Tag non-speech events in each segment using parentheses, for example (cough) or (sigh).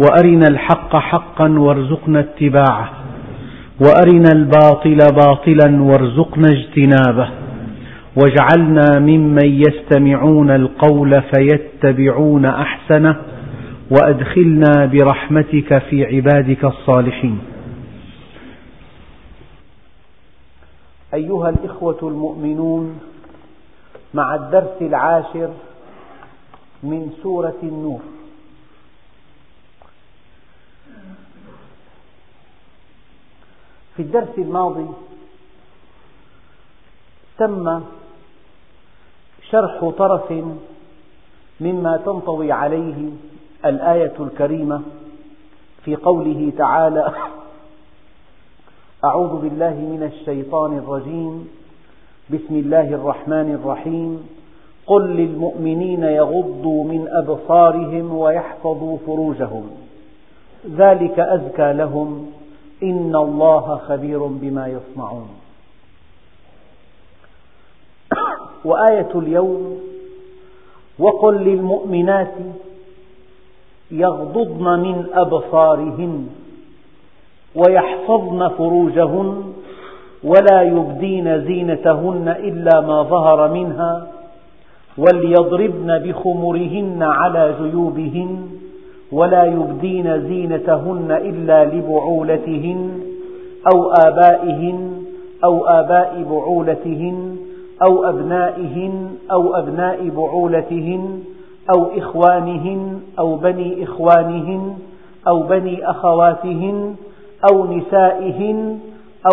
وأرنا الحق حقا وارزقنا اتباعه وأرنا الباطل باطلا وارزقنا اجتنابه واجعلنا ممن يستمعون القول فيتبعون أحسنه وأدخلنا برحمتك في عبادك الصالحين. أيها الإخوة المؤمنون مع الدرس العاشر من سورة النور في الدرس الماضي تم شرح طرف مما تنطوي عليه الآية الكريمة في قوله تعالى أعوذ بالله من الشيطان الرجيم بسم الله الرحمن الرحيم قل للمؤمنين يغضوا من أبصارهم ويحفظوا فروجهم ذلك أزكى لهم إن الله خبير بما يصنعون. وآية اليوم وقل للمؤمنات يغضضن من أبصارهن ويحفظن فروجهن ولا يبدين زينتهن إلا ما ظهر منها وليضربن بخمرهن على جيوبهن ولا يبدين زينتهن إلا لبعولتهن أو آبائهن أو آباء بعولتهن أو أبنائهن أو أبناء بعولتهن أو إخوانهن أو بني إخوانهن أو بني أخواتهن أو نسائهن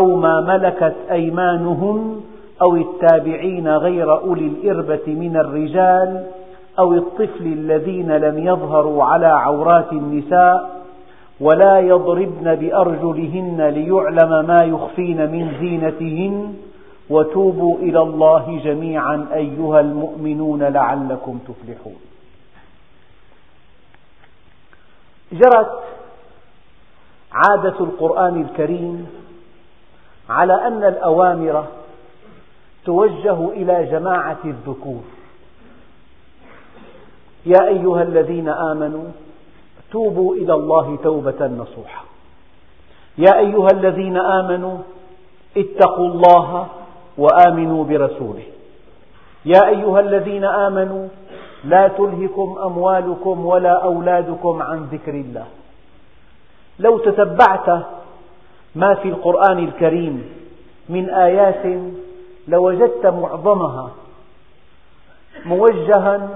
أو ما ملكت أيمانهن أو التابعين غير أولي الإربة من الرجال أو الطفل الذين لم يظهروا على عورات النساء ولا يضربن بأرجلهن ليعلم ما يخفين من زينتهن وتوبوا إلى الله جميعا أيها المؤمنون لعلكم تفلحون. جرت عادة القرآن الكريم على أن الأوامر توجه إلى جماعة الذكور. يا أيها الذين آمنوا توبوا إلى الله توبة نصوحا يا أيها الذين آمنوا اتقوا الله وآمنوا برسوله. يا أيها الذين آمنوا لا تلهكم أموالكم ولا أولادكم عن ذكر الله. لو تتبعت ما في القرآن الكريم من آيات لوجدت معظمها موجها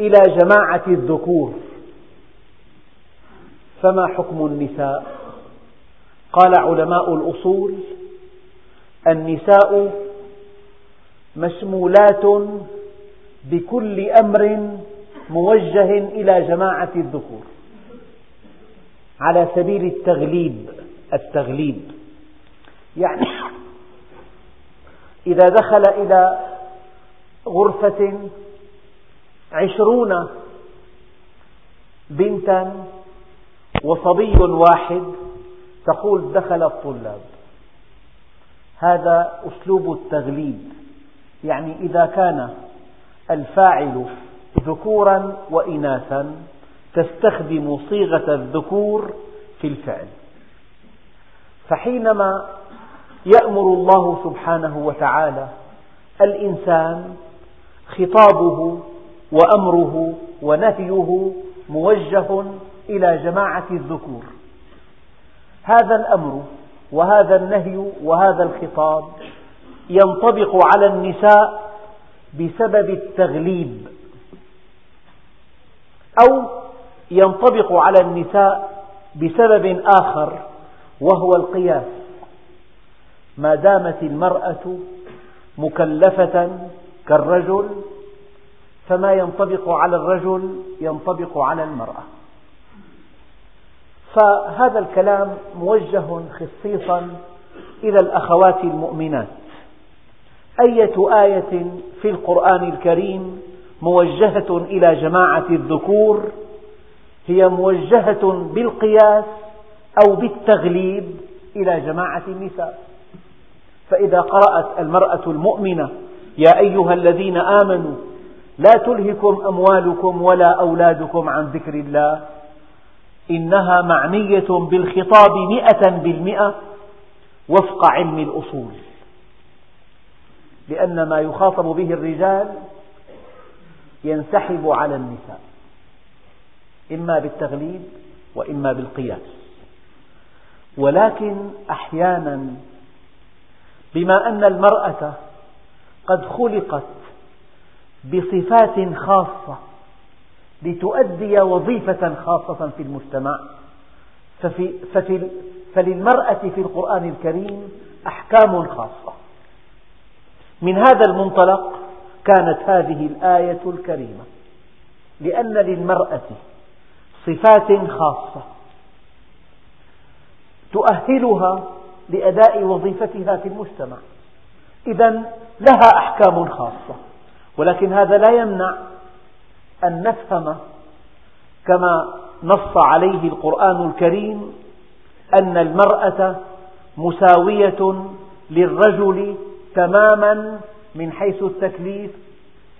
إلى جماعة الذكور. فما حكم النساء؟ قال علماء الأصول النساء مشمولات بكل أمر موجه إلى جماعة الذكور. على سبيل التغليب التغليب. يعني إذا دخل إلى غرفة عشرون بنتا وصبي واحد تقول دخل الطلاب. هذا أسلوب التغليب. يعني إذا كان الفاعل ذكورا وإناثا تستخدم صيغة الذكور في الفعل. فحينما يأمر الله سبحانه وتعالى الإنسان خطابه وأمره ونهيه موجه إلى جماعة الذكور. هذا الأمر وهذا النهي وهذا الخطاب ينطبق على النساء بسبب التغليب أو ينطبق على النساء بسبب آخر وهو القياس. ما دامت المرأة مكلفة كالرجل فما ينطبق على الرجل ينطبق على المرأة. فهذا الكلام موجه خصيصا إلى الأخوات المؤمنات. أية آية في القرآن الكريم موجهة إلى جماعة الذكور هي موجهة بالقياس أو بالتغليب إلى جماعة النساء. فإذا قرأت المرأة المؤمنة يا أيها الذين آمنوا لا تلهكم أموالكم ولا أولادكم عن ذكر الله. إنها معنية بالخطاب مئة بالمئة وفق علم الأصول. لأن ما يخاطب به الرجال ينسحب على النساء إما بالتغليب وإما بالقياس. ولكن أحيانا بما أن المرأة قد خلقت بصفات خاصة لتؤدي وظيفة خاصة في المجتمع. ففي ففي فللمرأة في القرآن الكريم أحكام خاصة. من هذا المنطلق كانت هذه الآية الكريمة لأن للمرأة صفات خاصة تؤهلها لأداء وظيفتها في المجتمع. إذا لها أحكام خاصة. ولكن هذا لا يمنع أن نفهم كما نص عليه القرآن الكريم أن المرأة مساوية للرجل تماما من حيث التكليف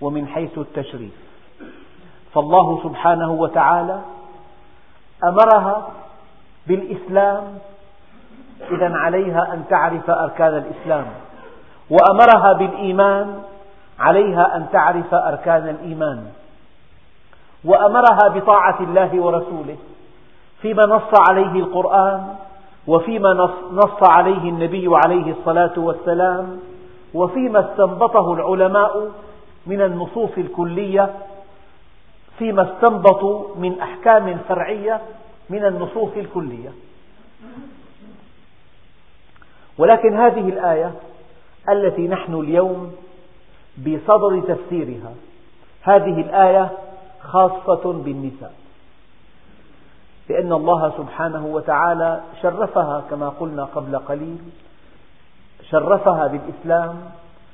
ومن حيث التشريف. فالله سبحانه وتعالى أمرها بالإسلام إذا عليها أن تعرف أركان الإسلام وأمرها بالإيمان عليها أن تعرف أركان الإيمان وأمرها بطاعة الله ورسوله فيما نص عليه القرآن وفيما نص عليه النبي عليه الصلاة والسلام وفيما استنبطه العلماء من النصوص الكلية فيما استنبطوا من أحكام فرعية من النصوص الكلية. ولكن هذه الآية التي نحن اليوم بصدد تفسيرها. هذه الآية خاصة بالنساء. لأن الله سبحانه وتعالى شرفها كما قلنا قبل قليل شرفها بالإسلام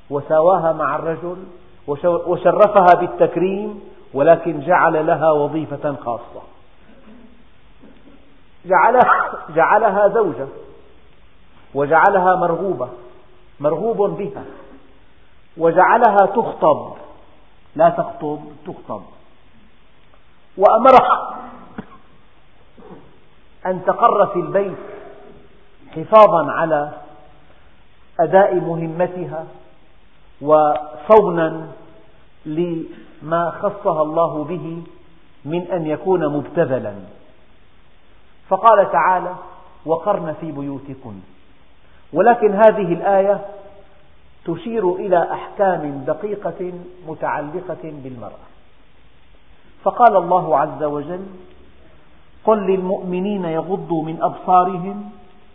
وساواها مع الرجل وشرفها بالتكريم ولكن جعل لها وظيفة خاصة. جعلها, جعلها زوجة وجعلها مرغوبة مرغوب بها. وجعلها تخطب. لا تخطب تخطب. وأمرها أن تقر في البيت حفاظا على أداء مهمتها وصونا لما خصها الله به من أن يكون مبتذلا. فقال تعالى وقرن في بيوتكن. ولكن هذه الآية تشير إلى أحكام دقيقة متعلقة بالمرأة. فقال الله عز وجل قل للمؤمنين يغضوا من أبصارهم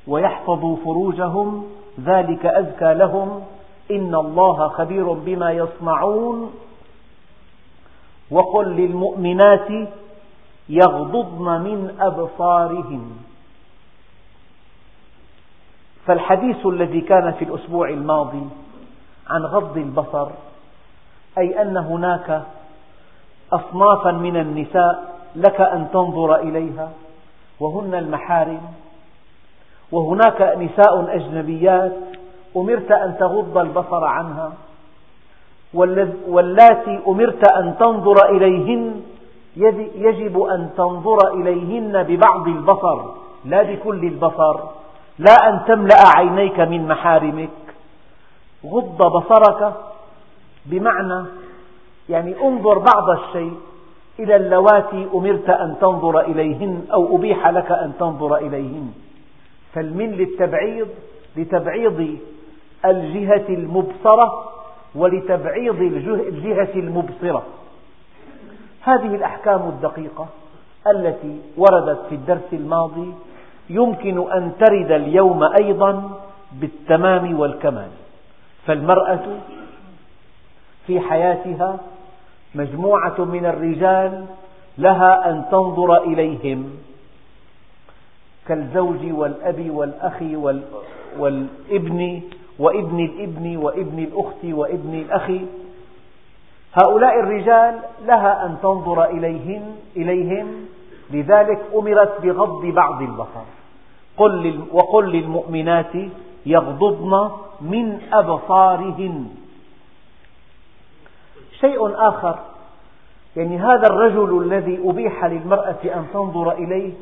ويحفظوا فروجهم ذلك أزكى لهم. إن الله خبير بما يصنعون. وقل للمؤمنات يغضضن من أبصارهن فالحديث الذي كان في الأسبوع الماضي عن غض البصر أي أن هناك أصنافا من النساء لك أن تنظر إليها وهن المحارم وهناك نساء أجنبيات أمرت أن تغض البصر عنها واللاتي أمرت أن تنظر إليهن يجب أن تنظر إليهن ببعض البصر لا بكل البصر لا أن تملأ عينيك من محارمك. غض بصرك بمعنى يعني انظر بعض الشيء إلى اللواتي أمرت أن تنظر إليهن أو أبيح لك أن تنظر إليهن. فالمن للتبعيض لتبعيض الجهة المبصرة ولتبعيض الجهة المبصرة. هذه الأحكام الدقيقة التي وردت في الدرس الماضي يمكن أن ترد اليوم أيضا بالتمام والكمال. فالمرأة في حياتها مجموعة من الرجال لها أن تنظر إليهم كالزوج والأب والأخ والابن وابن الابن وابن الأخت وابن الأخ. هؤلاء الرجال لها أن تنظر إليهم, إليهم. لذلك أمرت بغض بعض البصر. قل وقل للمؤمنات يغضضن من أبصارهن. شيء آخر يعني هذا الرجل الذي أبيح للمرأة أن تنظر إليه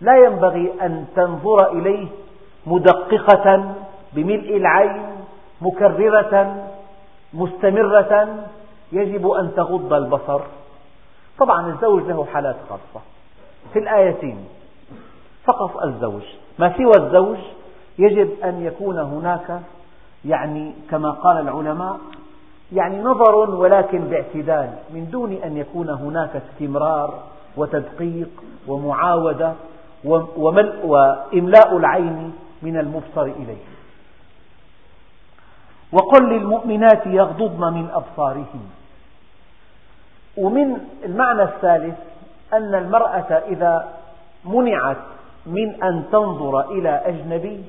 لا ينبغي أن تنظر إليه مدققة بملء العين مكررة مستمرة يجب أن تغض البصر. طبعا الزوج له حالات خاصة. في الآيتين فقط الزوج. ما سوى الزوج؟ يجب أن يكون هناك يعني كما قال العلماء يعني نظر ولكن باعتدال من دون أن يكون هناك استمرار وتدقيق ومعاودة وإملاء العين من المبصر إليه. وقل للمؤمنات يغضضن من أبصارهن. ومن المعنى الثالث أن المرأة إذا منعت من أن تنظر إلى أجنبي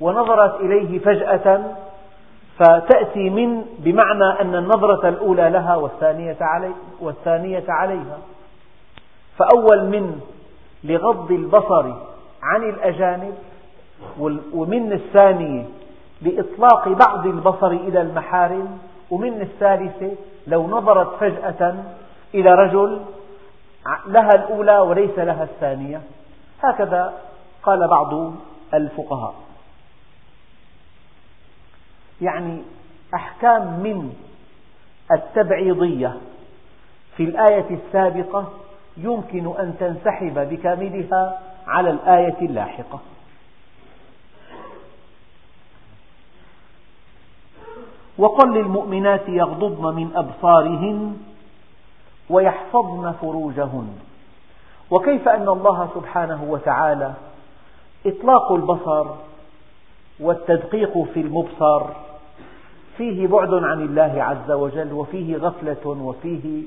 ونظرت إليه فجأة فتأتي من بمعنى أن النظرة الأولى لها والثانية, علي والثانية عليها. فأول من لغض البصر عن الأجانب ومن الثانية لإطلاق بعض البصر إلى المحارم ومن الثالثة لو نظرت فجأة إلى رجل لها الأولى وليس لها الثانية. هكذا قال بعض الفقهاء. يعني أحكام من التبعيضية. في الآية السابقة يمكن أن تنسحب بكاملها على الآية اللاحقة. وقل للمؤمنات يغضضن من أبصارهن ويحفظن فروجهن. وكيف أن الله سبحانه وتعالى إطلاق البصر والتدقيق في المبصر فيه بعد عن الله عز وجل وفيه غفلة وفيه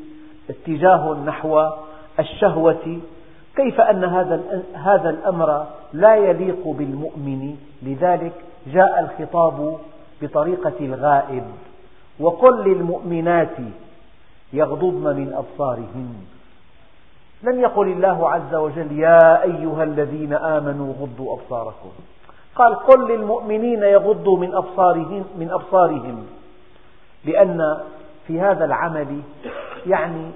اتجاه نحو الشهوة. كيف أن هذا هذا الأمر لا يليق بالمؤمن؟ لذلك جاء الخطاب بطريقة الغائب. وقل للمؤمنات يغضضن من أبصارهن. لم يقل الله عز وجل يا أيها الذين آمنوا غضوا أبصاركم. قال قل للمؤمنين يغضوا من أبصارهم من أبصارهم. لأن في هذا العمل يعني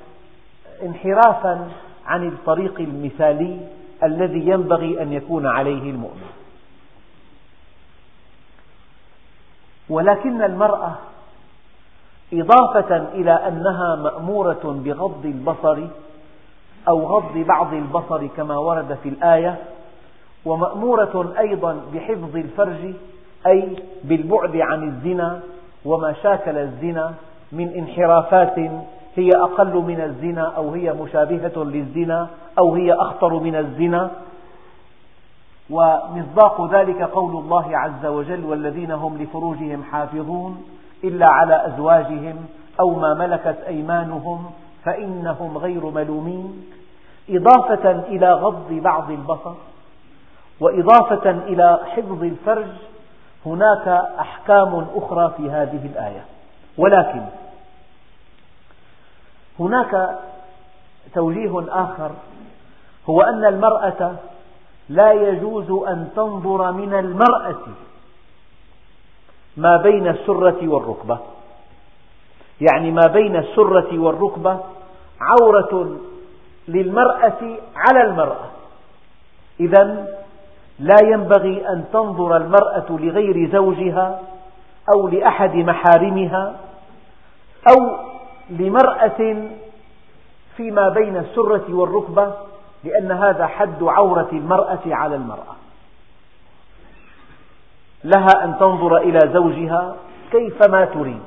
انحرافا عن الطريق المثالي الذي ينبغي أن يكون عليه المؤمن. ولكن المرأة إضافة إلى أنها مأمورة بغض البصر أو غض بعض البصر كما ورد في الآية ومأمورة أيضا بحفظ الفرج أي بالبعد عن الزنا وما شاكل الزنا من انحرافات هي أقل من الزنا أو هي مشابهة للزنا أو هي أخطر من الزنا. ومصداق ذلك قول الله عز وجل والذين هم لفروجهم حافظون إلا على أزواجهم أو ما ملكت أيمانهم فإنهم غير ملومين. إضافة إلى غض بعض البصر وإضافة إلى حفظ الفرج هناك أحكام أخرى في هذه الآية. ولكن هناك توجيه آخر هو أن المرأة لا يجوز أن تنظر من المرأة ما بين السرة والركبة. يعني ما بين السرة والركبة عورة للمرأة على المرأة. إذا لا ينبغي أن تنظر المرأة لغير زوجها أو لأحد محارمها أو لمرأة فيما بين السرة والركبة لأن هذا حد عورة المرأة على المرأة. لها أن تنظر إلى زوجها كيفما تريد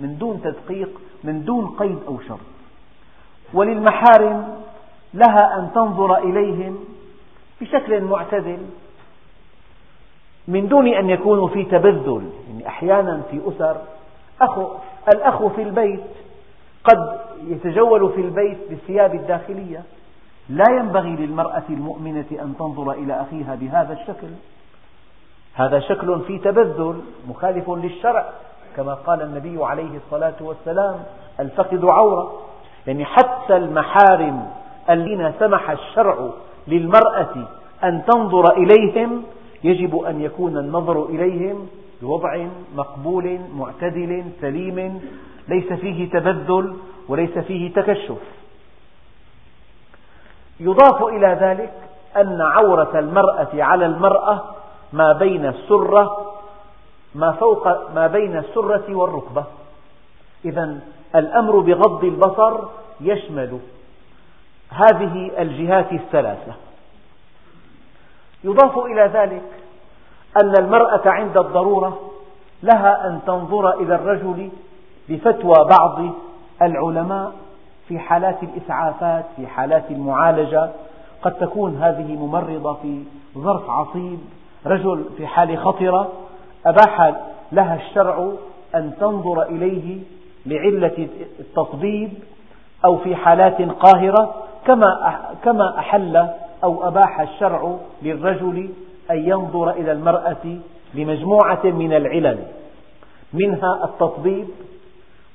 من دون تدقيق من دون قيد أو شرط. وللمحارم لها أن تنظر إليهم بشكل معتدل من دون أن يكونوا في تبذل يعني أحيانا في أسر. أخو الأخ في البيت قد يتجول في البيت بالثياب الداخلية. لا ينبغي للمرأة المؤمنة أن تنظر إلى أخيها بهذا الشكل. هذا شكل في تبذل مخالف للشرع كما قال النبي عليه الصلاة والسلام الفقد عورة. يعني حتى المحارم الذين سمح الشرع للمرأة أن تنظر إليهم يجب أن يكون النظر إليهم بوضع مقبول معتدل سليم ليس فيه تبذل وليس فيه تكشف. يضاف إلى ذلك أن عورة المرأة على المرأة ما بين السرة ما فوق ما بين السرة والركبة. إذا الأمر بغض البصر يشمل هذه الجهات الثلاثة. يضاف إلى ذلك أن المرأة عند الضرورة لها أن تنظر إلى الرجل بفتوى بعض العلماء في حالات الإسعافات في حالات المعالجة. قد تكون هذه ممرضة في ظرف عصيب رجل في حالة خطرة. أباح لها الشرع أن تنظر إليه لعلة التطبيب أو في حالات قاهرة. كما كما أحل أو أباح الشرع للرجل أن ينظر إلى المرأة لمجموعة من العلل منها التطبيب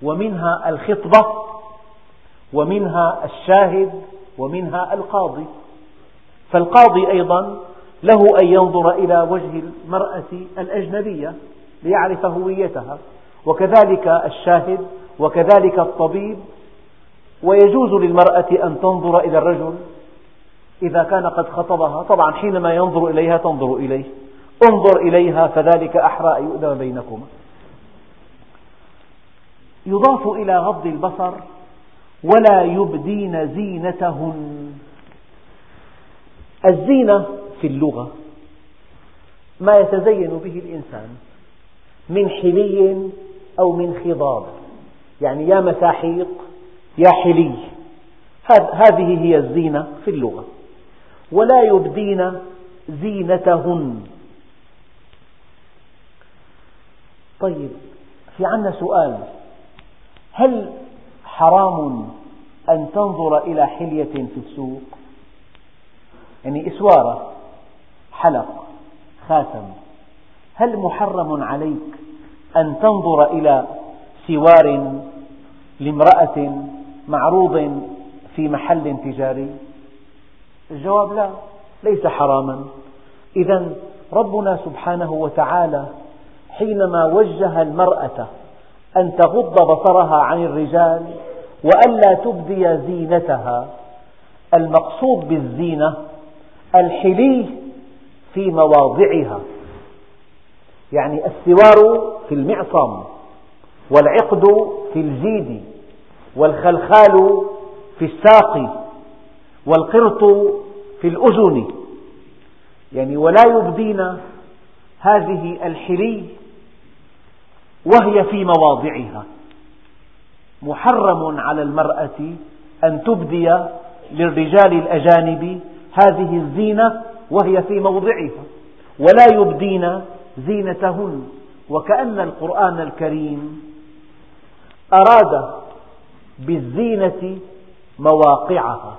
ومنها الخطبة ومنها الشاهد ومنها القاضي. فالقاضي أيضا له أن ينظر إلى وجه المرأة الأجنبية ليعرف هويتها وكذلك الشاهد وكذلك الطبيب ويجوز للمرأة أن تنظر إلى الرجل إذا كان قد خطبها. طبعا حينما ينظر إليها تنظر إليه. انظر إليها فذلك أحرى أن يؤدم بينكما. يضاف إلى غض البصر ولا يبدين زينتهن. الزينة في اللغة ما يتزين به الإنسان من حلي أو من خضاب. يعني يا مساحيق يا حلي هذه هي الزينة في اللغة. ولا يبدين زينتهن. طيب في عنا سؤال. هل حرام أن تنظر إلى حلية في السوق؟ يعني إسوارة حلق خاتم. هل محرم عليك أن تنظر إلى سوار لامرأة معروض في محل تجاري؟ الجواب لا ليس حراما. إذا ربنا سبحانه وتعالى حينما وجه المرأة أن تغض بصرها عن الرجال وألا تبدي زينتها المقصود بالزينة الحلي في مواضعها. يعني السوار في المعصم والعقد في الجيد. والخلخال في الساق والقرط في الأذن. يعني ولا يبدين هذه الحلي وهي في مواضعها. محرم على المرأة أن تبدي للرجال الأجانب هذه الزينة وهي في موضعها. ولا يبدين زينتهن. وكأن القرآن الكريم أراد بالزينة مواقعها.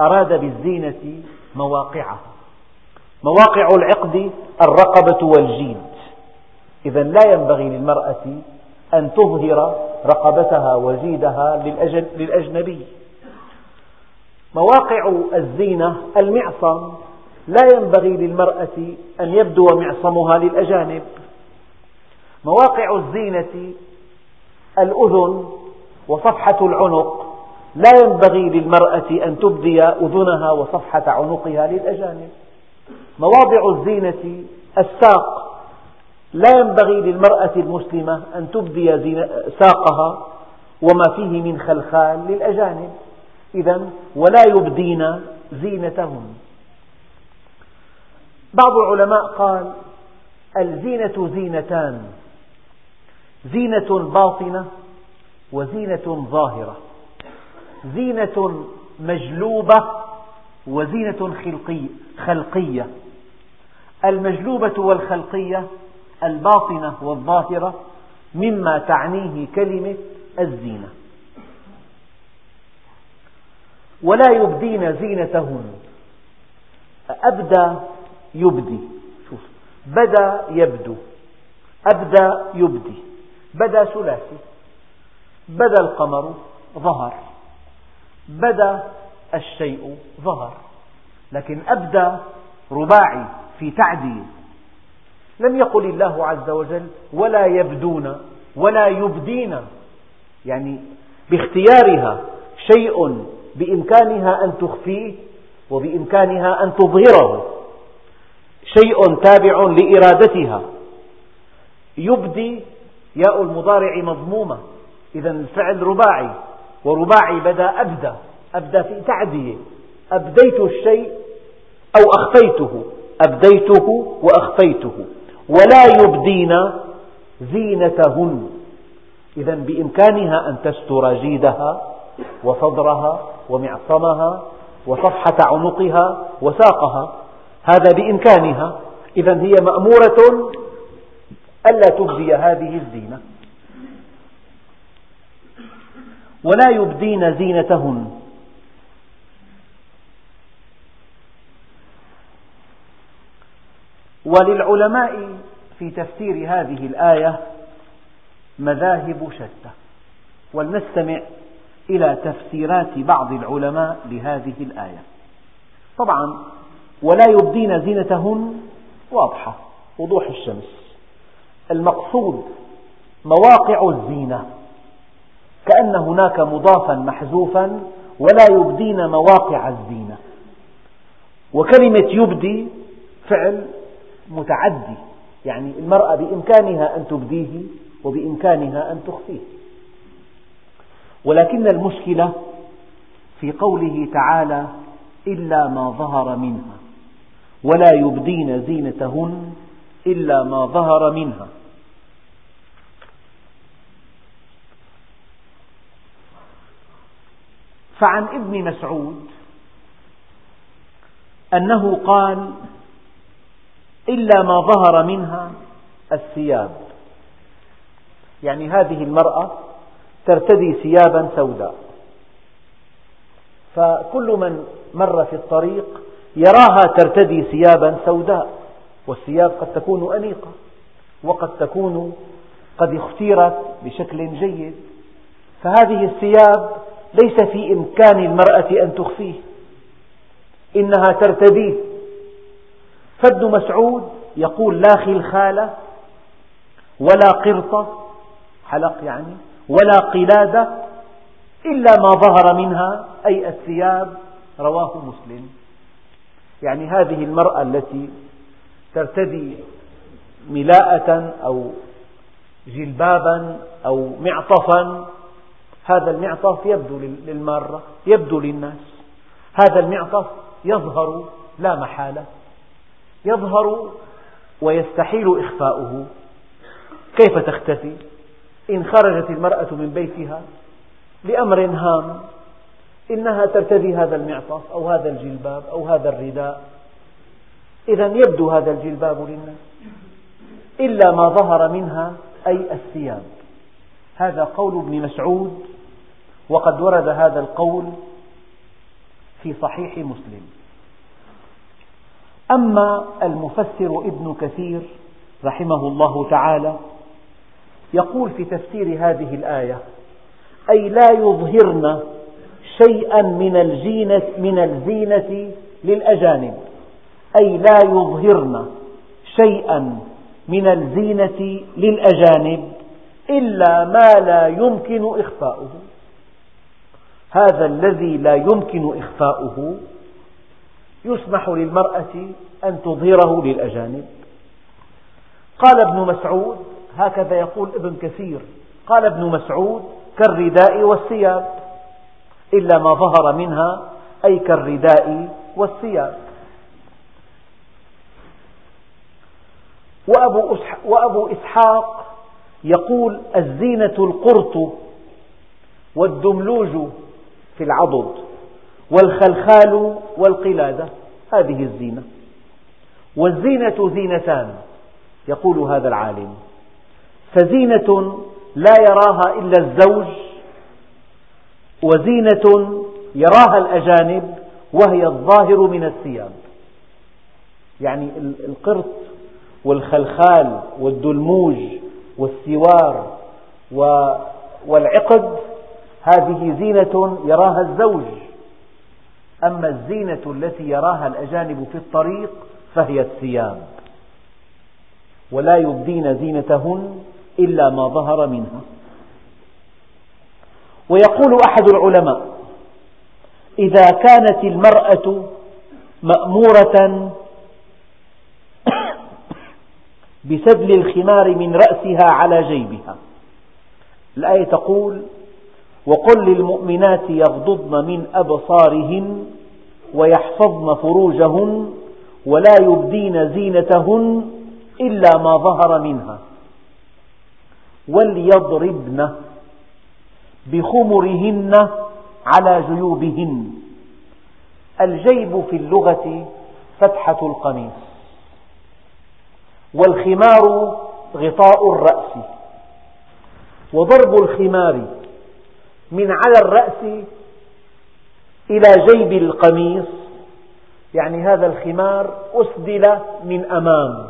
أراد بالزينة مواقعها. مواقع العقد الرقبة والجيد. إذا لا ينبغي للمرأة أن تظهر رقبتها وجيدها للأجنبي. مواقع الزينة المعصم. لا ينبغي للمرأة أن يبدو معصمها للأجانب. مواقع الزينة الأذن وصفحة العنق. لا ينبغي للمرأة أن تبدي أذنها وصفحة عنقها للأجانب. مواضع الزينة الساق. لا ينبغي للمرأة المسلمة أن تبدي ساقها وما فيه من خلخال للأجانب. إذا ولا يبدين زينتهن بعض العلماء قال الزينة زينتان. زينة باطنة وزينة ظاهرة. زينة مجلوبة وزينة خلقية. المجلوبة والخلقية الباطنة والظاهرة مما تعنيه كلمة الزينة. ولا يبدين زينتهن. أبدى يبدي. شوف بدا يبدو. أبدى يبدي. بدا ثلاثي بدا القمر ظهر بدا الشيء ظهر لكن أبدى رباعي في تعديل. لم يقل الله عز وجل ولا يبدون ولا يبدين يعني باختيارها شيء بإمكانها أن تخفيه وبإمكانها أن تظهره. شيء تابع لإرادتها. يبدي ياء المضارع مضمومة. إذا الفعل رباعي ورباعي بدا أبدى أبدى في تعدية. أبديت الشيء أو أخفيته. أبديته وأخفيته. ولا يبدين زينتهن. إذا بإمكانها أن تستر جيدها وصدرها ومعصمها وصفحة عنقها وساقها. هذا بإمكانها. إذا هي مأمورة ألا تبدي هذه الزينة. ولا يبدين زينتهن. وللعلماء في تفسير هذه الآية مذاهب شتى. ولنستمع إلى تفسيرات بعض العلماء لهذه الآية. طبعا ولا يبدين زينتهن واضحة. وضوح الشمس. المقصود مواقع الزينة. كأن هناك مضافا محذوفا ولا يبدين مواقع الزينة. وكلمة يبدي فعل متعدي يعني المرأة بإمكانها أن تبديه وبإمكانها أن تخفيه. ولكن المشكلة في قوله تعالى إلا ما ظهر منها ولا يبدين زينتهن إلا ما ظهر منها. فعن ابن مسعود أنه قال إلا ما ظهر منها الثياب. يعني هذه المرأة ترتدي ثيابا سوداء. فكل من مر في الطريق يراها ترتدي ثيابا سوداء. والثياب قد تكون أنيقة وقد تكون قد اختيرت بشكل جيد. فهذه الثياب ليس في إمكان المرأة أن تخفيه إنها ترتديه فابن مسعود يقول لا خلخالة ولا قرطة حلق يعني ولا قلادة إلا ما ظهر منها أي الثياب رواه مسلم. يعني هذه المرأة التي ترتدي ملاءة أو جلبابا أو معطفا هذا المعطف يبدو للمارة يبدو للناس. هذا المعطف يظهر لا محالة يظهر ويستحيل إخفاؤه. كيف تختفي؟ إن خرجت المرأة من بيتها لأمر هام إنها ترتدي هذا المعطف أو هذا الجلباب أو هذا الرداء. إذا يبدو هذا الجلباب للناس. إلا ما ظهر منها أي الثياب. هذا قول ابن مسعود وقد ورد هذا القول في صحيح مسلم. أما المفسر ابن كثير رحمه الله تعالى يقول في تفسير هذه الآية أي لا يظهرن شيئا من الزينة, للأجانب. أي لا يظهرن شيئا من الزينة للأجانب إلا ما لا يمكن إخفاؤه. هذا الذي لا يمكن إخفاؤه يسمح للمرأة أن تظهره للأجانب. قال ابن مسعود هكذا يقول ابن كثير قال ابن مسعود كالرداء والثياب إلا ما ظهر منها أي كالرداء والثياب. وأبو, وأبو إسحاق يقول الزينة القرط والدملوج في العضد والخلخال والقلادة هذه الزينة. والزينة زينتان يقول هذا العالم. فزينة لا يراها إلا الزوج وزينة يراها الأجانب وهي الظاهر من الثياب. يعني القرط والخلخال والدلموج والسوار والعقد هذه زينة يراها الزوج. أما الزينة التي يراها الأجانب في الطريق فهي الثياب. ولا يبدين زينتهن إلا ما ظهر منها. ويقول أحد العلماء إذا كانت المرأة مأمورة بسدل الخمار من رأسها على جيبها. الآية تقول وقل للمؤمنات يغضضن من أبصارهن ويحفظن فروجهن ولا يبدين زينتهن إلا ما ظهر منها. وليضربن بخمرهن على جيوبهن. الجيب في اللغة فتحة القميص. والخمار غطاء الرأس. وضرب الخمار من على الرأس إلى جيب القميص. يعني هذا الخمار أسدل من أمام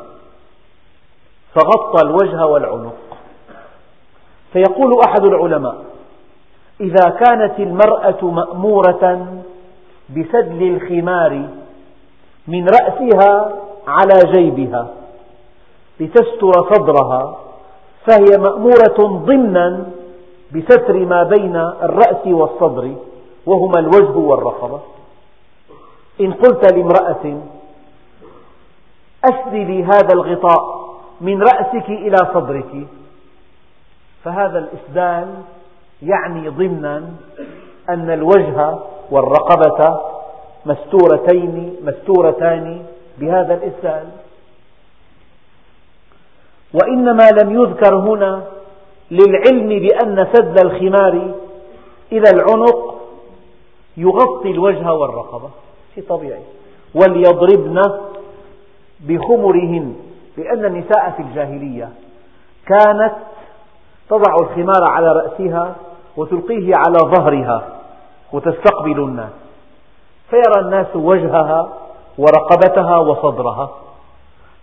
فغطى الوجه والعنق. فيقول أحد العلماء إذا كانت المرأة مأمورة بسدل الخمار من رأسها على جيبها لتستر صدرها فهي مأمورة ضمنا بستر ما بين الرأس والصدر وهما الوجه والرقبة. إن قلت لامرأة أسدلي هذا الغطاء من رأسك إلى صدرك. فهذا الإسدال يعني ضمنا أن الوجه والرقبة مستورتين مستورتان بهذا الإسدال. وإنما لم يذكر هنا للعلم بأن سد الخمار إلى العنق يغطي الوجه والرقبة. شيء طبيعي. وليضربن بخمرهن لأن النساء في الجاهلية كانت تضع الخمار على رأسها وتلقيه على ظهرها وتستقبل الناس. فيرى الناس وجهها ورقبتها وصدرها.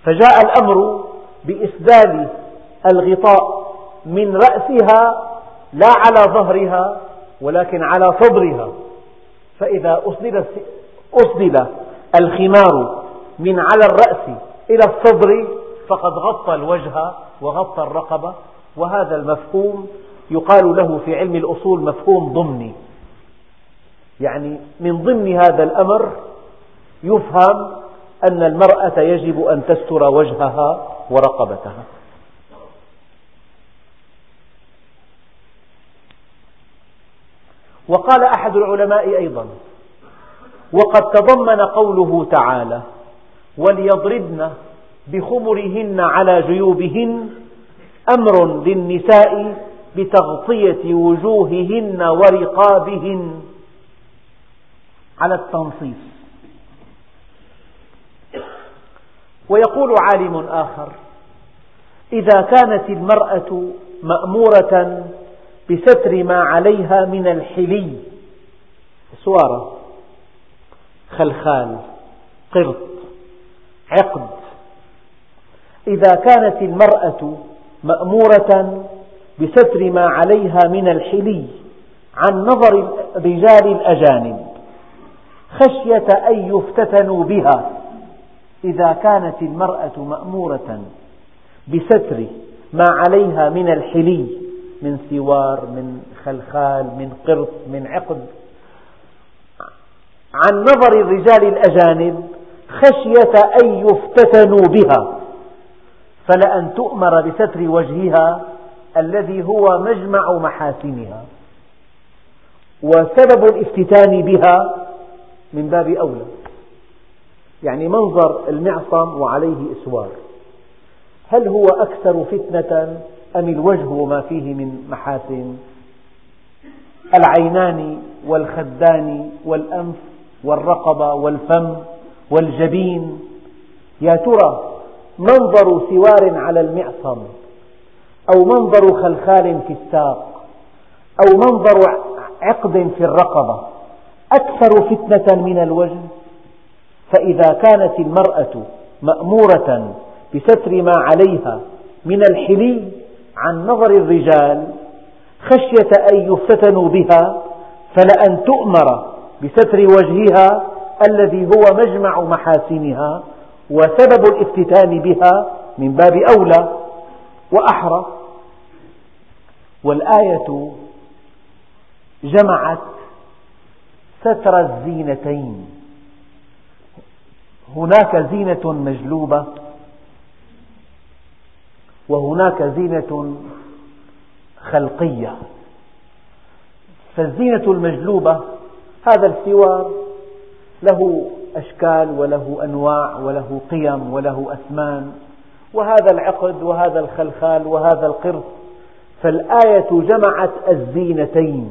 فجاء الأمر بإسدال الغطاء من رأسها لا على ظهرها ولكن على صدرها. فإذا أسدل, الخمار من على الرأس إلى الصدر فقد غطى الوجه وغطى الرقبة. وهذا المفهوم يقال له في علم الأصول مفهوم ضمني. يعني من ضمن هذا الأمر يفهم أن المرأة يجب أن تستر وجهها ورقبتها. وقال أحد العلماء أيضا وقد تضمن قوله تعالى وليضربن بخمرهن على جيوبهن أمر للنساء بتغطية وجوههن ورقابهن على التنصيص. ويقول عالم آخر إذا كانت المرأة مأمورة بستر ما عليها من الحلي سوارة خلخال قرط عقد إذا كانت المرأة مأمورة بستر ما عليها من الحلي عن نظر الرجال الأجانب خشية أن يفتتنوا بها. إذا كانت المرأة مأمورة بستر ما عليها من الحلي من سوار من خلخال من قرط من عقد. عن نظر الرجال الأجانب خشية أن يفتتنوا بها فلأن تؤمر بستر وجهها الذي هو مجمع محاسنها. وسبب الافتتان بها من باب أولى. يعني منظر المعصم وعليه إسوار. هل هو أكثر فتنة أم الوجه وما فيه من محاسن؟ العينان والخدان والأنف والرقبة والفم والجبين. يا ترى منظر سوار على المعصم أو منظر خلخال في الساق أو منظر عقد في الرقبة أكثر فتنة من الوجه؟ فإذا كانت المرأة مأمورة بستر ما عليها من الحلي عن نظر الرجال خشية أن يفتتنوا بها فلأن تؤمر بستر وجهها الذي هو مجمع محاسنها وسبب الافتتان بها من باب أولى وأحرى. والآية جمعت ستر الزينتين. هناك زينة مجلوبة وهناك زينة خلقية. فالزينة المجلوبة هذا السوار له أشكال وله أنواع وله قيم وله أثمان وهذا العقد وهذا الخلخال وهذا القرص. فالآية جمعت الزينتين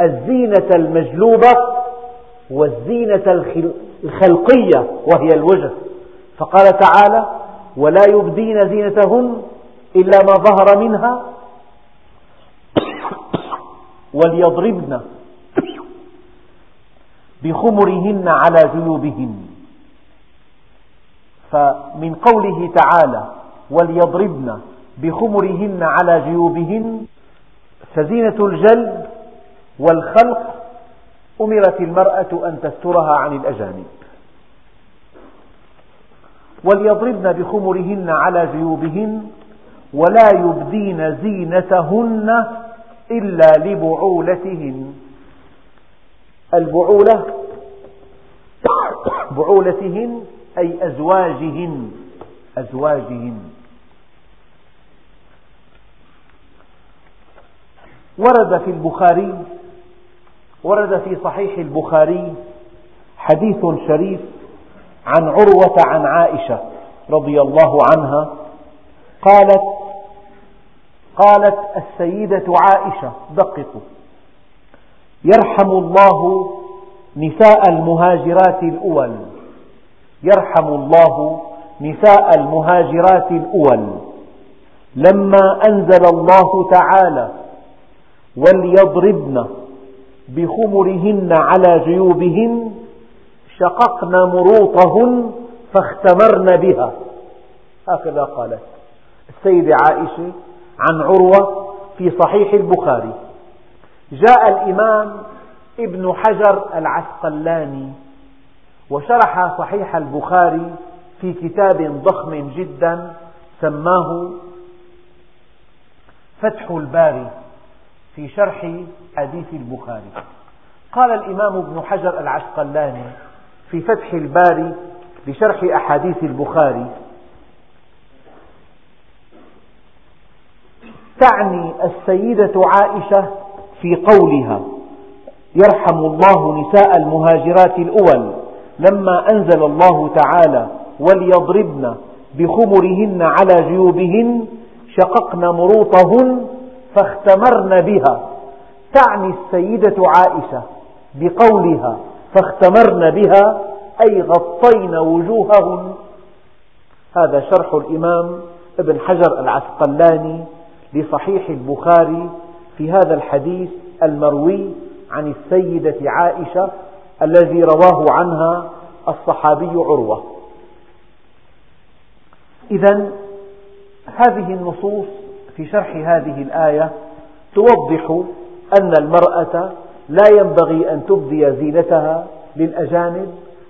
الزينة المجلوبة والزينة الخلقية وهي الوجه. فقال تعالى ولا يبدين زينتهن إلا ما ظهر منها (coughs) وليضربن بخمرهن على جيوبهن. فمن قوله تعالى وليضربن بخمرهن على جيوبهن فزينة الجلب والخلق أمرت المرأة أن تسترها عن الأجانب. وليضربن بخمرهن على جيوبهن ولا يبدين زينتهن إلا لبعولتهن. البعولة بعولتهن أي أزواجهن. أزواجهن. ورد في البخاري ورد في صحيح البخاري حديث شريف عن عروة عن عائشة رضي الله عنها قالت قالت السيدة عائشة دققوا. يرحم الله نساء المهاجرات الأول. يرحم الله نساء المهاجرات الأول. لما أنزل الله تعالى وليضربن بخمرهن على جيوبهن شققن مروطهن فاختمرن بها. هكذا قالت السيدة عائشة عن عروة في صحيح البخاري. جاء الإمام ابن حجر العسقلاني وشرح صحيح البخاري في كتاب ضخم جدا سماه فتح الباري في شرح حديث البخاري. قال الإمام ابن حجر العسقلاني في فتح الباري لشرح أحاديث البخاري تعني السيدة عائشة في قولها يرحم الله نساء المهاجرات الأول لما أنزل الله تعالى وليضربن بخمرهن على جيوبهن شققن مروطهن فاختمرن بها تعني السيدة عائشة بقولها فاختمرن بها أي غطين وجوههن. هذا شرح الإمام ابن حجر العسقلاني لصحيح البخاري في هذا الحديث المروي عن السيدة عائشة الذي رواه عنها الصحابي عروة. إذا هذه النصوص في شرح هذه الآية توضح أن المرأة لا ينبغي أن تبدي زينتها للأجانب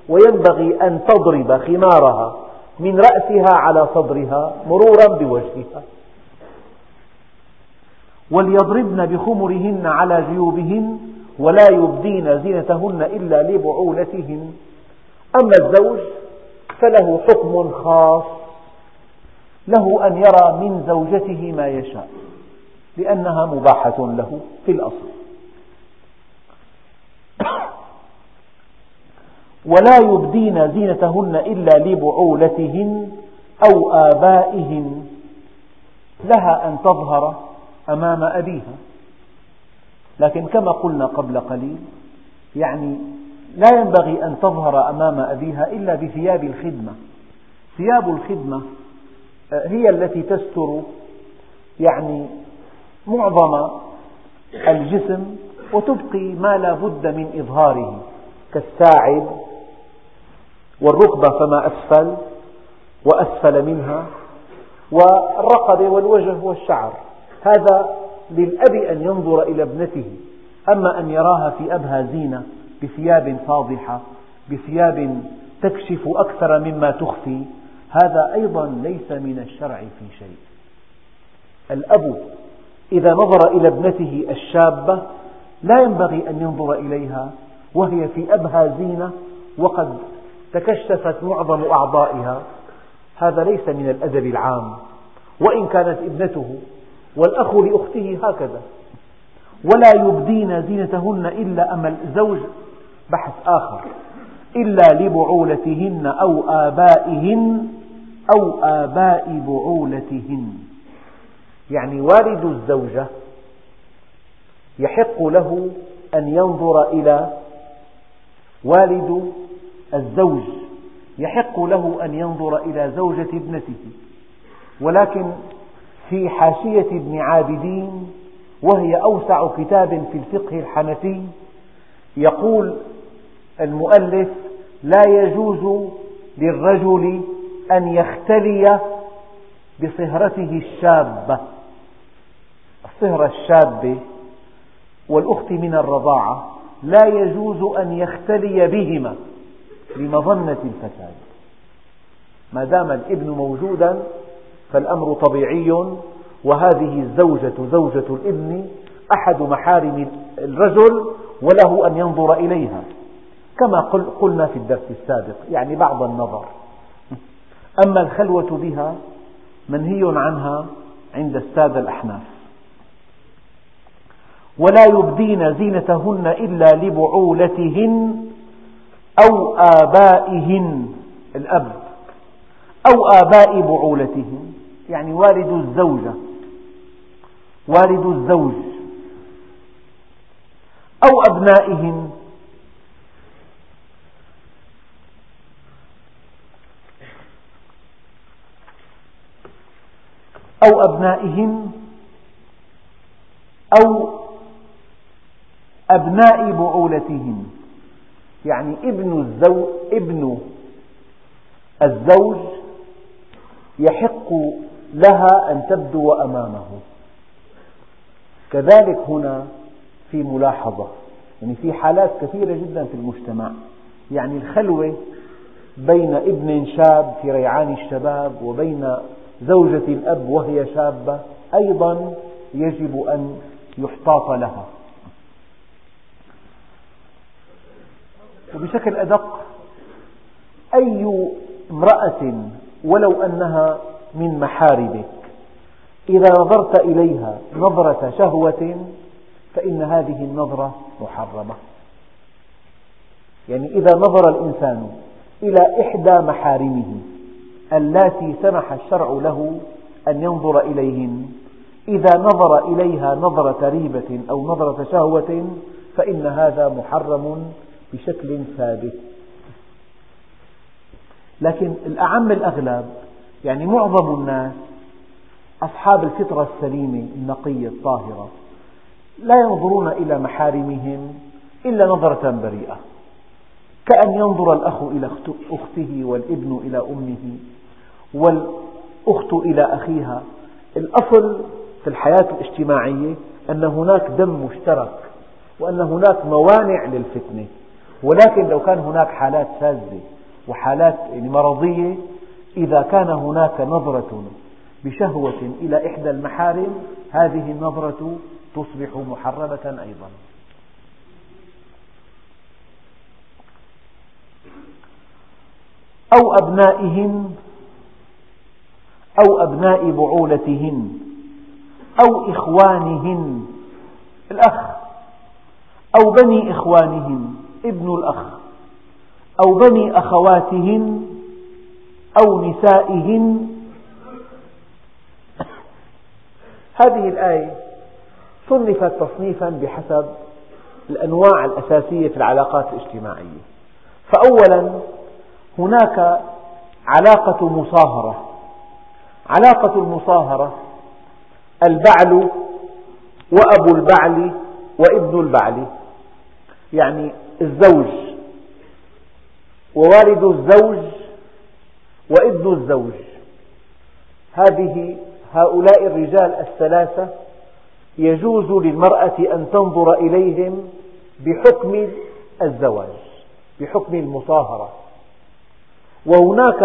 وينبغي أن تضرب خمارها من رأسها على صدرها مرورا بوجهها. وليضربن بخمرهن على جيوبهن ولا يبدين زينتهن إلا لبعولتهن. أما الزوج فله حكم خاص له أن يرى من زوجته ما يشاء. لأنها مباحة له في الأصل. ولا يبدين زينتهن إلا لبعولتهن أو آبائهن. لها أن تظهر أمام أبيها. لكن كما قلنا قبل قليل يعني لا ينبغي أن تظهر أمام أبيها إلا بثياب الخدمة. ثياب الخدمة آه، هي التي تستر يعني معظم الجسم وتبقي ما لا بد من إظهاره كالساعد والركبة فما أسفل وأسفل منها والرقبة والوجه والشعر. هذا للأب أن ينظر إلى ابنته. أما أن يراها في أبهى زينة بثياب فاضحة بثياب تكشف أكثر مما تخفي هذا أيضا ليس من الشرع في شيء. الأب إذا نظر إلى ابنته الشابة لا ينبغي أن ينظر إليها وهي في أبهى زينة وقد تكشفت معظم أعضائها. هذا ليس من الأدب العام. وإن كانت ابنته والأخ لأخته هكذا. ولا يبدين زينتهن إلا أما الزوج بحث آخر إلا لبعولتهن أو آبائهن أو آباء بعولتهن. يعني والد الزوجة يحق له أن ينظر إلى والد الزوج يحق له أن ينظر إلى زوجة ابنته. ولكن في حاشية ابن عابدين وهي أوسع كتاب في الفقه الحنفي يقول المؤلف لا يجوز للرجل أن يختلي بصهرته الشابة. الصهرة الشابة والأخت من الرضاعة لا يجوز أن يختلي بهما لمظنة الفساد. ما دام الابن موجودا فالأمر طبيعي وهذه الزوجة زوجة الابن أحد محارم الرجل وله أن ينظر إليها. كما قلنا في الدرس السابق يعني بعض النظر. أما الخلوة بها منهي عنها عند السادة الأحناف. ولا يبدين زينتهن إلا لبعولتهن أو آبائهن الأب أو آباء بعولتهن. يعني والد الزوجة والد الزوج أو أبنائهن. أو أبنائهن أو أبناء بعولتهن يعني ابن الزوج ابن الزوج يحق لها أن تبدو أمامه. كذلك هنا في ملاحظة يعني في حالات كثيرة جدا في المجتمع. يعني الخلوة بين ابن شاب في ريعان الشباب وبين زوجة الأب وهي شابة أيضا يجب أن يحتاط لها. وبشكل أدق أي امرأة ولو أنها من محارمك إذا نظرت إليها نظرة شهوة فإن هذه النظرة محرمة. يعني إذا نظر الإنسان إلى إحدى محارمه اللاتي سمح الشرع له أن ينظر إليهن إذا نظر إليها نظرة ريبة أو نظرة شهوة فإن هذا محرم بشكل ثابت. لكن الأعم الأغلب يعني معظم الناس أصحاب الفطرة السليمة النقية الطاهرة لا ينظرون إلى محارمهم إلا نظرة بريئة. كأن ينظر الأخ إلى أخته والابن إلى أمه والأخت إلى أخيها. الأصل في الحياة الاجتماعية أن هناك دم مشترك وأن هناك موانع للفتنة. ولكن لو كان هناك حالات شاذة وحالات مرضية إذا كان هناك نظرة بشهوة إلى إحدى المحارم هذه النظرة تصبح محرمة أيضا. أو أبنائهن أو أبناء بعولتهن أو إخوانهن الأخ أو بني إخوانهن. ابن الأخ أو بني أخواتهن أو نسائهن. هذه الآية صنفت تصنيفا بحسب الأنواع الأساسية في العلاقات الاجتماعية. فأولا هناك علاقة مصاهرة. علاقة المصاهرة البعل وأبو البعل وابن البعل. يعني الزوج. ووالد الزوج وابن الزوج. هذه هؤلاء الرجال الثلاثة يجوز للمرأة أن تنظر إليهم بحكم الزواج بحكم المصاهرة. وهناك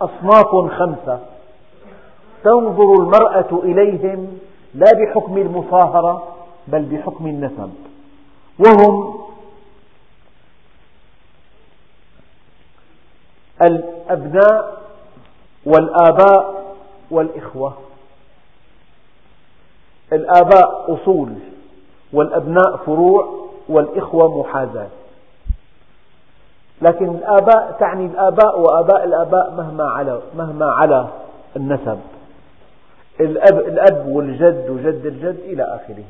أصناف خمسة. تنظر المرأة إليهم لا بحكم المصاهرة بل بحكم النسب. وهم الأبناء والآباء والإخوة. الآباء أصول والأبناء فروع والإخوة محاذاة. لكن الآباء تعني الآباء وآباء الآباء مهما على مهما على النسب. الأب, الأب والجد وجد الجد إلى آخره.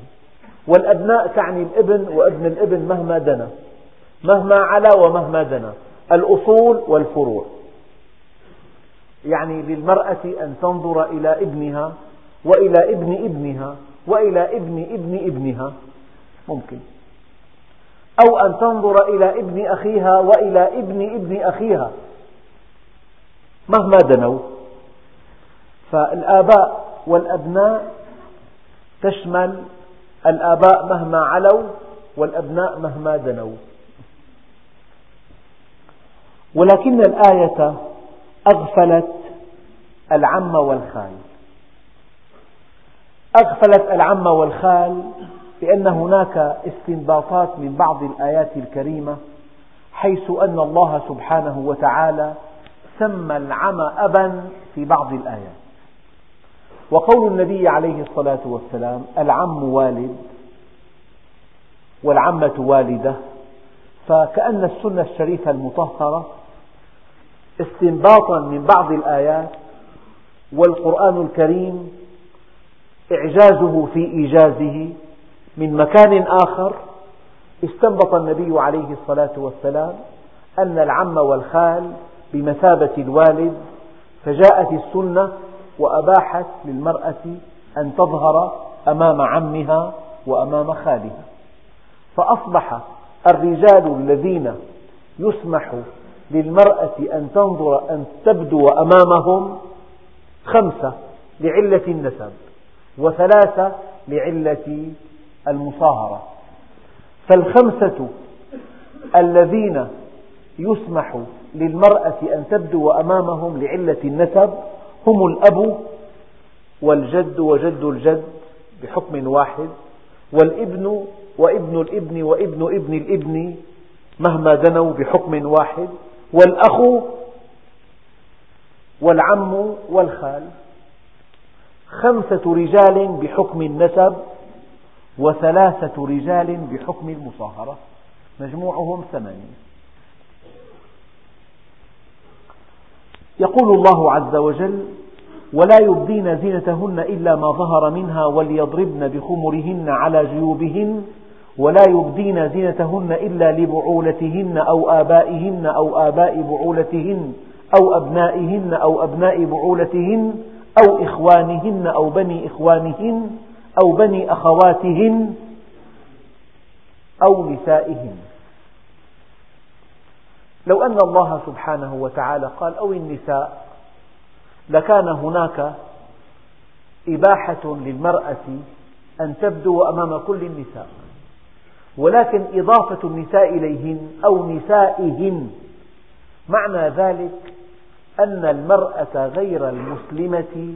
والأبناء تعني الابن وابن الابن مهما دنا. مهما علا ومهما دنا. الأصول والفروع. يعني للمرأة أن تنظر إلى ابنها وإلى ابن ابنها وإلى ابن ابن ابنها. ممكن. أو أن تنظر إلى ابن أخيها وإلى ابن ابن أخيها. مهما دنوا. فالآباء والأبناء تشمل الآباء مهما علوا والأبناء مهما دنوا. ولكن الآية أغفلت العم والخال. أغفلت العم والخال لأن هناك استنباطات من بعض الآيات الكريمة حيث أن الله سبحانه وتعالى سمى العم أبا في بعض الآيات. وقول النبي عليه الصلاة والسلام العم والد والعمة والدة فكأن السنة الشريفة المطهرة استنباطا من بعض الآيات والقرآن الكريم إعجازه في إيجازه من مكان آخر. استنبط النبي عليه الصلاة والسلام أن العم والخال بمثابة الوالد فجاءت السنة وأباحت للمرأة أن تظهر أمام عمها وأمام خالها. فأصبح الرجال الذين يسمح للمرأة أن تنظر أن تبدو أمامهم خمسة لعلة النسب وثلاثة لعلة المصاهرة. فالخمسة الذين يسمح للمرأة أن تبدو أمامهم لعلة النسب هم الأب والجد وجد الجد بحكم واحد والابن وابن الابن وابن ابن الابن مهما دنوا بحكم واحد والأخ والعم والخال. خمسة رجال بحكم النسب وثلاثة رجال بحكم المصاهرة. مجموعهم ثمانية. يقول الله عز وجل ولا يبدين زينتهن إلا ما ظهر منها وليضربن بخمرهن على جيوبهن ولا يبدين زينتهن إلا لبعولتهن أو آبائهن أو آباء بعولتهن أو أبنائهن أو أبناء بعولتهن أو إخوانهن أو بني إخوانهن أو بني أخواتهن أو نسائهن. لو أن الله سبحانه وتعالى قال أو النساء لكان هناك إباحة للمرأة أن تبدو أمام كل النساء. ولكن إضافة النساء إليهن أو نسائهن. معنى ذلك أن المرأة غير المسلمة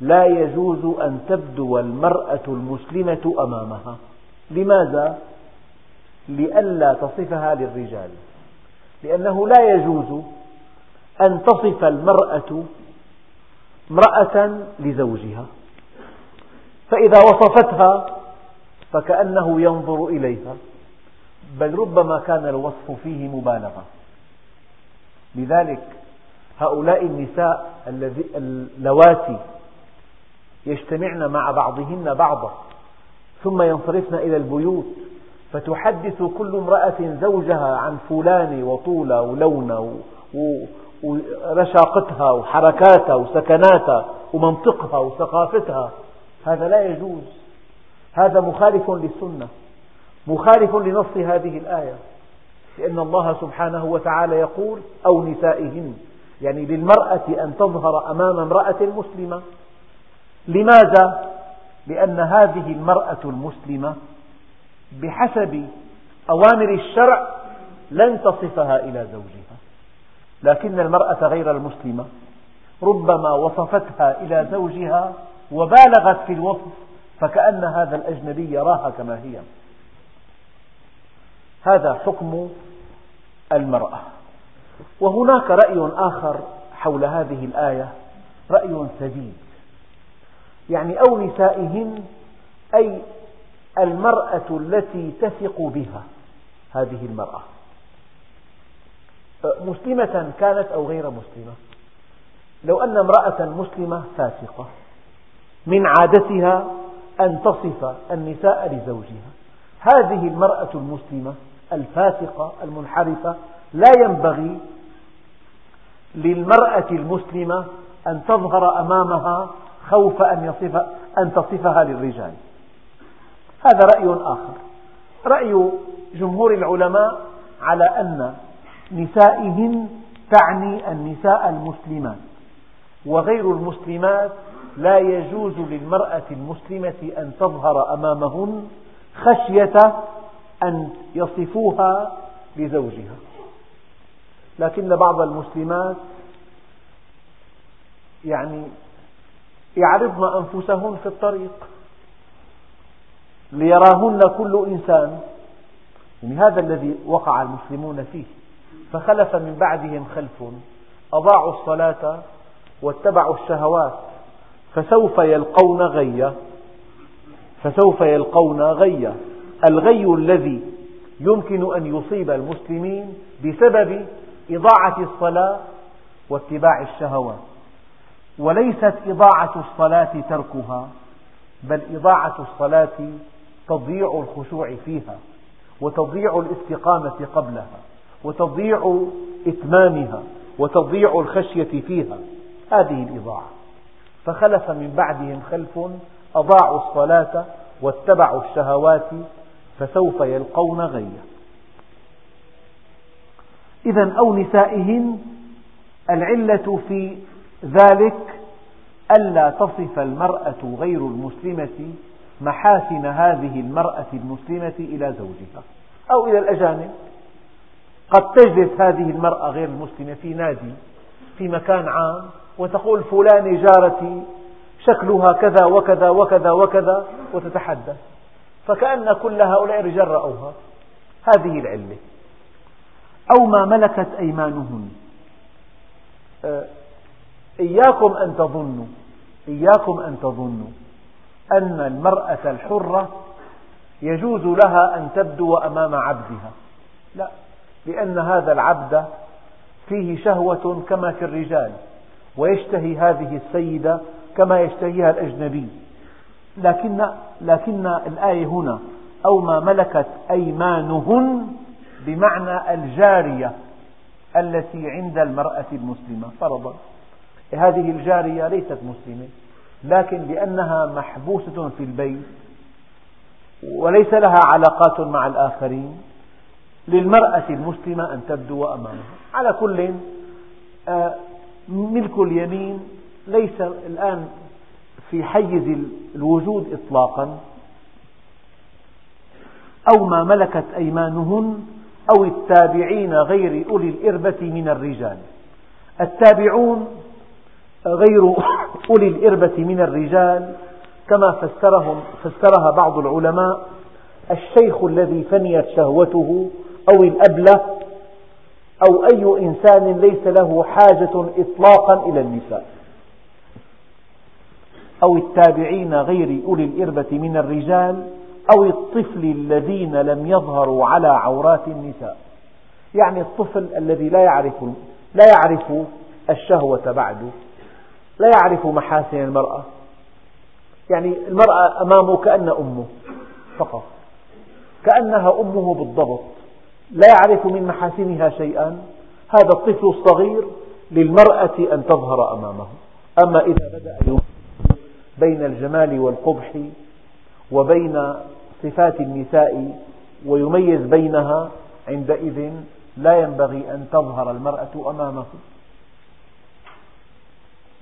لا يجوز أن تبدو المرأة المسلمة أمامها. لماذا؟ لئلا تصفها للرجال. لأنه لا يجوز أن تصف المرأة امرأة لزوجها. فإذا وصفتها فكأنه ينظر إليها. بل ربما كان الوصف فيه مبالغة. لذلك هؤلاء النساء اللواتي يجتمعن مع بعضهن بعضا ثم ينصرفن إلى البيوت فتحدث كل امرأة زوجها عن فلان وطولة ولونه ورشاقتها وحركاتها وسكناتها ومنطقها وثقافتها. هذا لا يجوز. هذا مخالف للسنة مخالف لنص هذه الآية لأن الله سبحانه وتعالى يقول أو نسائهن. يعني للمرأة أن تظهر أمام امرأة مسلمة. لماذا؟ لأن هذه المرأة المسلمة بحسب أوامر الشرع لن تصفها إلى زوجها. لكن المرأة غير المسلمة ربما وصفتها إلى زوجها وبالغت في الوصف فكأن هذا الأجنبي يراها كما هي. هذا حكم المرأة. وهناك رأي آخر حول هذه الآية رأي سديد. يعني أو نسائهن أي المرأة التي تثق بها هذه المرأة. مسلمة كانت أو غير مسلمة؟ لو أن امرأة مسلمة فاسقة من عادتها أن تصف النساء لزوجها. هذه المرأة المسلمة الفاسقة المنحرفة لا ينبغي للمرأة المسلمة أن تظهر أمامها خوف أن, يصف أن تصفها للرجال. هذا رأي آخر. رأي جمهور العلماء على أن نسائهن تعني النساء المسلمات وغير المسلمات لا يجوز للمرأة المسلمة أن تظهر أمامهن خشية أن يصفوها لزوجها. لكن بعض المسلمات يعني يعرضن أنفسهن في الطريق ليراهن كل إنسان. يعني هذا الذي وقع المسلمون فيه. فخلف من بعدهم خلف أضاعوا الصلاة واتبعوا الشهوات فسوف يلقون غيا. فسوف يلقون غيا. الغي الذي يمكن أن يصيب المسلمين بسبب إضاعة الصلاة واتباع الشهوات وليست إضاعة الصلاة تركها بل إضاعة الصلاة تضييع الخشوع فيها وتضييع الاستقامة قبلها وتضييع إتمامها وتضييع الخشية فيها. هذه الإضاعة. فخلف من بعدهم خلف أضاعوا الصلاة واتبعوا الشهوات فسوف يلقون غيا. إذا أو نسائهن العلة في ذلك ألا تصف المرأة غير المسلمة محاسن هذه المرأة المسلمة إلى زوجها أو إلى الأجانب. قد تجلس هذه المرأة غير المسلمة في نادي في مكان عام وتقول فلان جارتي شكلها كذا وكذا وكذا وكذا وتتحدث. فكأن كل هؤلاء الرجال رأوها. هذه العلة. أو ما ملكت أيمانهن. آه، إياكم أن تظنوا إياكم أن تظنوا أن المرأة الحرة يجوز لها أن تبدو أمام عبدها. لا لأن هذا العبد فيه شهوة كما في الرجال. ويشتهي هذه السيدة كما يشتهيها الأجنبي. لكن, لكن الآية هنا أو ما ملكت أيمانهن بمعنى الجارية التي عند المرأة المسلمة فرضا. هذه الجارية ليست مسلمة لكن لأنها محبوسة في البيت وليس لها علاقات مع الآخرين. للمرأة المسلمة أن تبدو أمامها على كل آه، ملك اليمين ليس الآن في حيز الوجود إطلاقا. أو ما ملكت أيمانهن أو التابعين غير أولي الإربة من الرجال. التابعون غير أولي الإربة من الرجال كما فسرهم فسرها بعض العلماء الشيخ الذي فنيت شهوته أو الأبلة أو أي إنسان ليس له حاجة إطلاقا إلى النساء. أو التابعين غير أولي الإربة من الرجال أو الطفل الذين لم يظهروا على عورات النساء. يعني الطفل الذي لا يعرف لا يعرف الشهوة بعد لا يعرف محاسن المرأة. يعني المرأة أمامه كأن أمه فقط كأنها أمه بالضبط. لا يعرف من محاسنها شيئا. هذا الطفل الصغير للمرأة أن تظهر أمامه. أما إذا بدأ بين الجمال والقبح وبين صفات النساء ويميز بينها عندئذ لا ينبغي أن تظهر المرأة أمامه.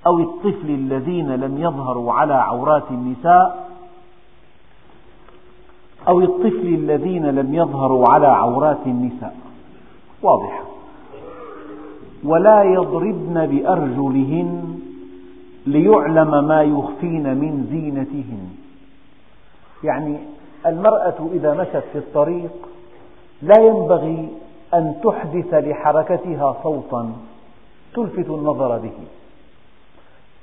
أو الطفل الذين لم يظهروا على عورات النساء أو الطفل الذين لم يظهروا على عورات النساء. واضحة ولا يضربن بأرجلهن ليعلم ما يخفين من زينتهن. يعني المرأة إذا مشت في الطريق لا ينبغي أن تحدث لحركتها صوتا. تلفت النظر به.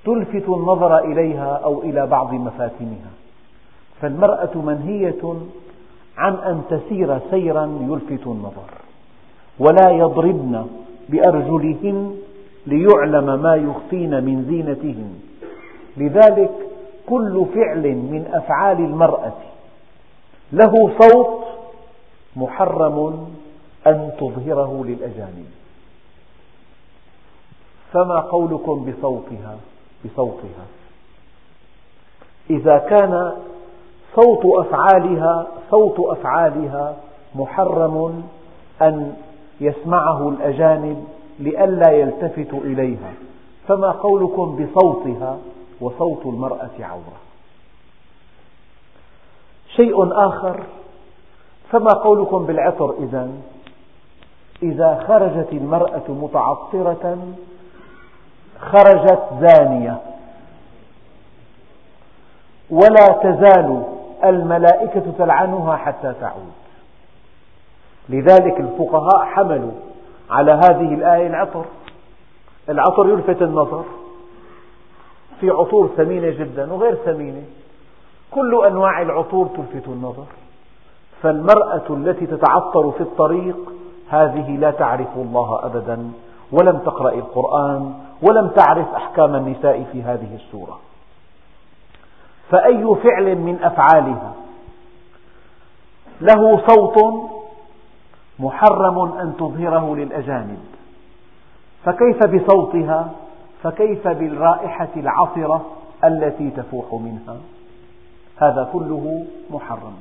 تلفت النظر إليها أو إلى بعض مفاتنها. فالمرأة منهية عن أن تسير سيرا يلفت النظر ولا يضربن بأرجلهن ليعلم ما يخفين من زينتهن. لذلك كل فعل من أفعال المرأة له صوت محرم أن تظهره للأجانب. فما قولكم بصوتها؟ بصوتها. إذا كان صوت أفعالها صوت أفعالها محرم أن يسمعه الأجانب لئلا يلتفتوا إليها. فما قولكم بصوتها وصوت المرأة عورة؟ شيء آخر فما قولكم بالعطر إذا؟ إذا خرجت المرأة متعطرة خرجت زانية. ولا تزال الملائكة تلعنها حتى تعود. لذلك الفقهاء حملوا على هذه الآية العطر. العطر يلفت النظر في عطور ثمينة جدا وغير ثمينة. كل أنواع العطور تلفت النظر. فالمرأة التي تتعطر في الطريق هذه لا تعرف الله أبدا ولم تقرأ القرآن ولم تعرف أحكام النساء في هذه السورة. فأي فعل من أفعالها له صوت محرم أن تظهره للأجانب. فكيف بصوتها؟ فكيف بالرائحة العطرة التي تفوح منها؟ هذا كله محرم.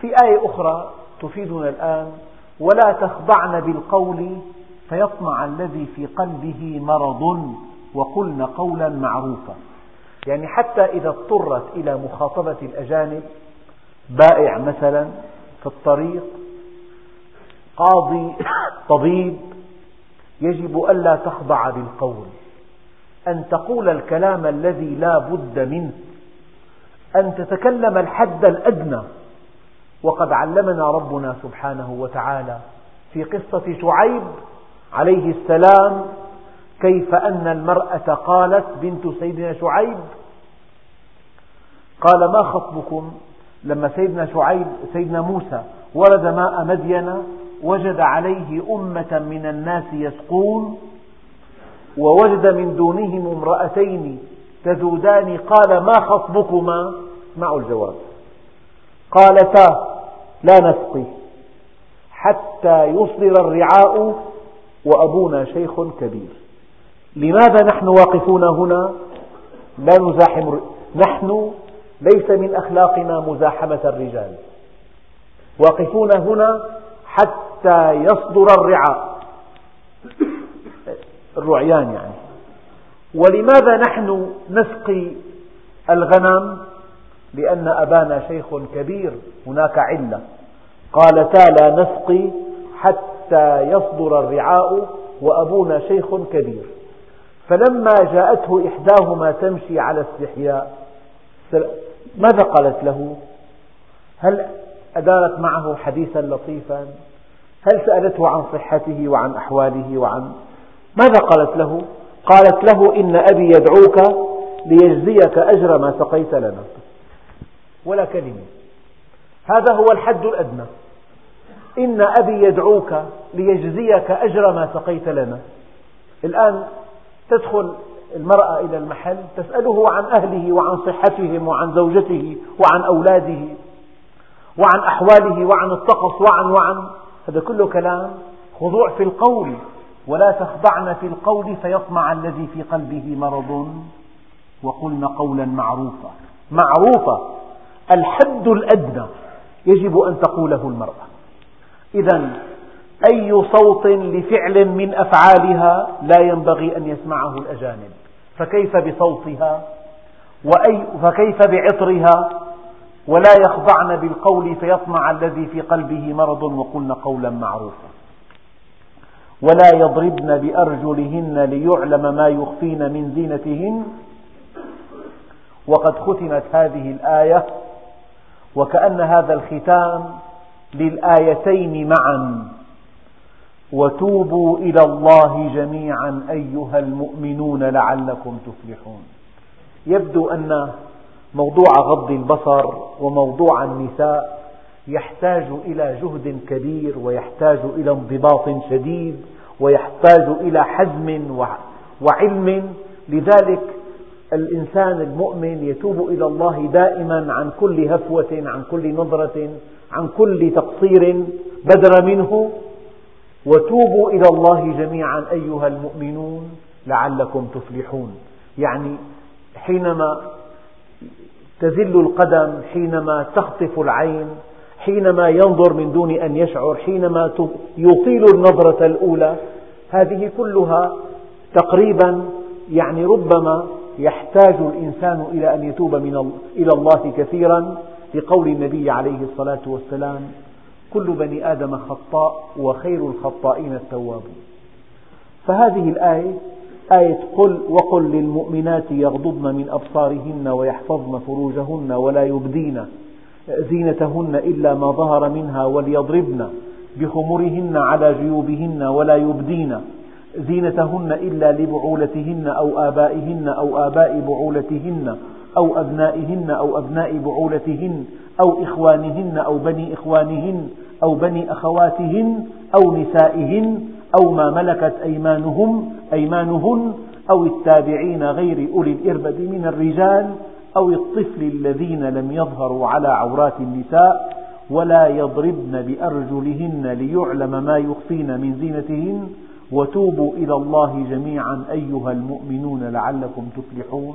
في آية أخرى تفيدنا الآن ولا تخضعن بالقول فيطمع الذي في قلبه مرض وقلن قولا معروفا. يعني حتى إذا اضطرت إلى مخاطبة الأجانب بائع مثلا في الطريق قاضي طبيب يجب ألا تخضع بالقول. أن تقول الكلام الذي لا بد منه. أن تتكلم الحد الأدنى. وقد علمنا ربنا سبحانه وتعالى في قصة شعيب عليه السلام كيف أن المرأة قالت بنت سيدنا شعيب؟ قال ما خطبكم لما سيدنا شعيب سيدنا موسى ورد ماء مدين وجد عليه أمة من الناس يسقون ووجد من دونهم امرأتين تذودان قال ما خطبكما؟ اسمعوا الجواب. قالتا لا نسقي حتى يصدر الرعاء وأبونا شيخ كبير. لماذا نحن واقفون هنا؟ لا نزاحم نحن ليس من أخلاقنا مزاحمة الرجال. واقفون هنا حتى يصدر الرعاء. الرعيان يعني. ولماذا نحن نسقي الغنم؟ لأن أبانا شيخ كبير هناك علة. قالتا لا نسقي حتى يصدر الرعاء وأبونا شيخ كبير. فلما جاءته إحداهما تمشي على استحياء ماذا قالت له؟ هل أدارت معه حديثا لطيفا؟ هل سألته عن صحته وعن أحواله وعن ماذا قالت له؟ قالت له إن أبي يدعوك ليجزيك أجر ما سقيت لنا. ولا كلمة. هذا هو الحد الأدنى. إن أبي يدعوك ليجزيك أجر ما سقيت لنا. الآن تدخل المرأة إلى المحل تسأله عن أهله وعن صحتهم وعن زوجته وعن أولاده وعن أحواله وعن الطقس وعن وعن. هذا كله كلام خضوع في القول ولا تخضعن في القول فيطمع الذي في قلبه مرض. وقلن قولا معروفا. معروفا الحد الأدنى يجب أن تقوله المرأة. إذا أي صوت لفعل من أفعالها لا ينبغي أن يسمعه الأجانب. فكيف بصوتها؟ فكيف بعطرها؟ ولا يخضعن بالقول فيطمع الذي في قلبه مرض وقلن قولا معروفا. ولا يضربن بأرجلهن ليعلم ما يخفين من زينتهن. وقد ختمت هذه الآية وكأن هذا الختام للآيتين معا. وتوبوا إلى الله جميعا أيها المؤمنون لعلكم تفلحون. يبدو أن موضوع غض البصر وموضوع النساء يحتاج إلى جهد كبير ويحتاج إلى انضباط شديد ويحتاج إلى حزم وعلم. لذلك الإنسان المؤمن يتوب إلى الله دائما عن كل هفوة عن كل نظرة عن كل تقصير بدر منه. وتوبوا إلى الله جميعا أيها المؤمنون لعلكم تفلحون. يعني حينما تزل القدم حينما تخطف العين حينما ينظر من دون أن يشعر حينما يطيل النظرة الأولى هذه كلها تقريبا يعني ربما يحتاج الإنسان إلى أن يتوب من إلى الله كثيرا لقول النبي عليه الصلاة والسلام كل بني آدم خطاء وخير الخطائين التوابون. فهذه الآية آية قل وقل للمؤمنات يغضضن من أبصارهن ويحفظن فروجهن ولا يبدين زينتهن إلا ما ظهر منها وليضربن بخمرهن على جيوبهن ولا يبدين زينتهن إلا لبعولتهن أو آبائهن أو آباء بعولتهن أو أبنائهن أو أبناء بعولتهن أو إخوانهن أو بني إخوانهن أو بني أخواتهن أو نسائهن أو ما ملكت أيمانهم أيمانهن أو التابعين غير أولي الإربة من الرجال أو الطفل الذين لم يظهروا على عورات النساء ولا يضربن بأرجلهن ليعلم ما يخفين من زينتهن وتوبوا إلى الله جميعا أيها المؤمنون لعلكم تفلحون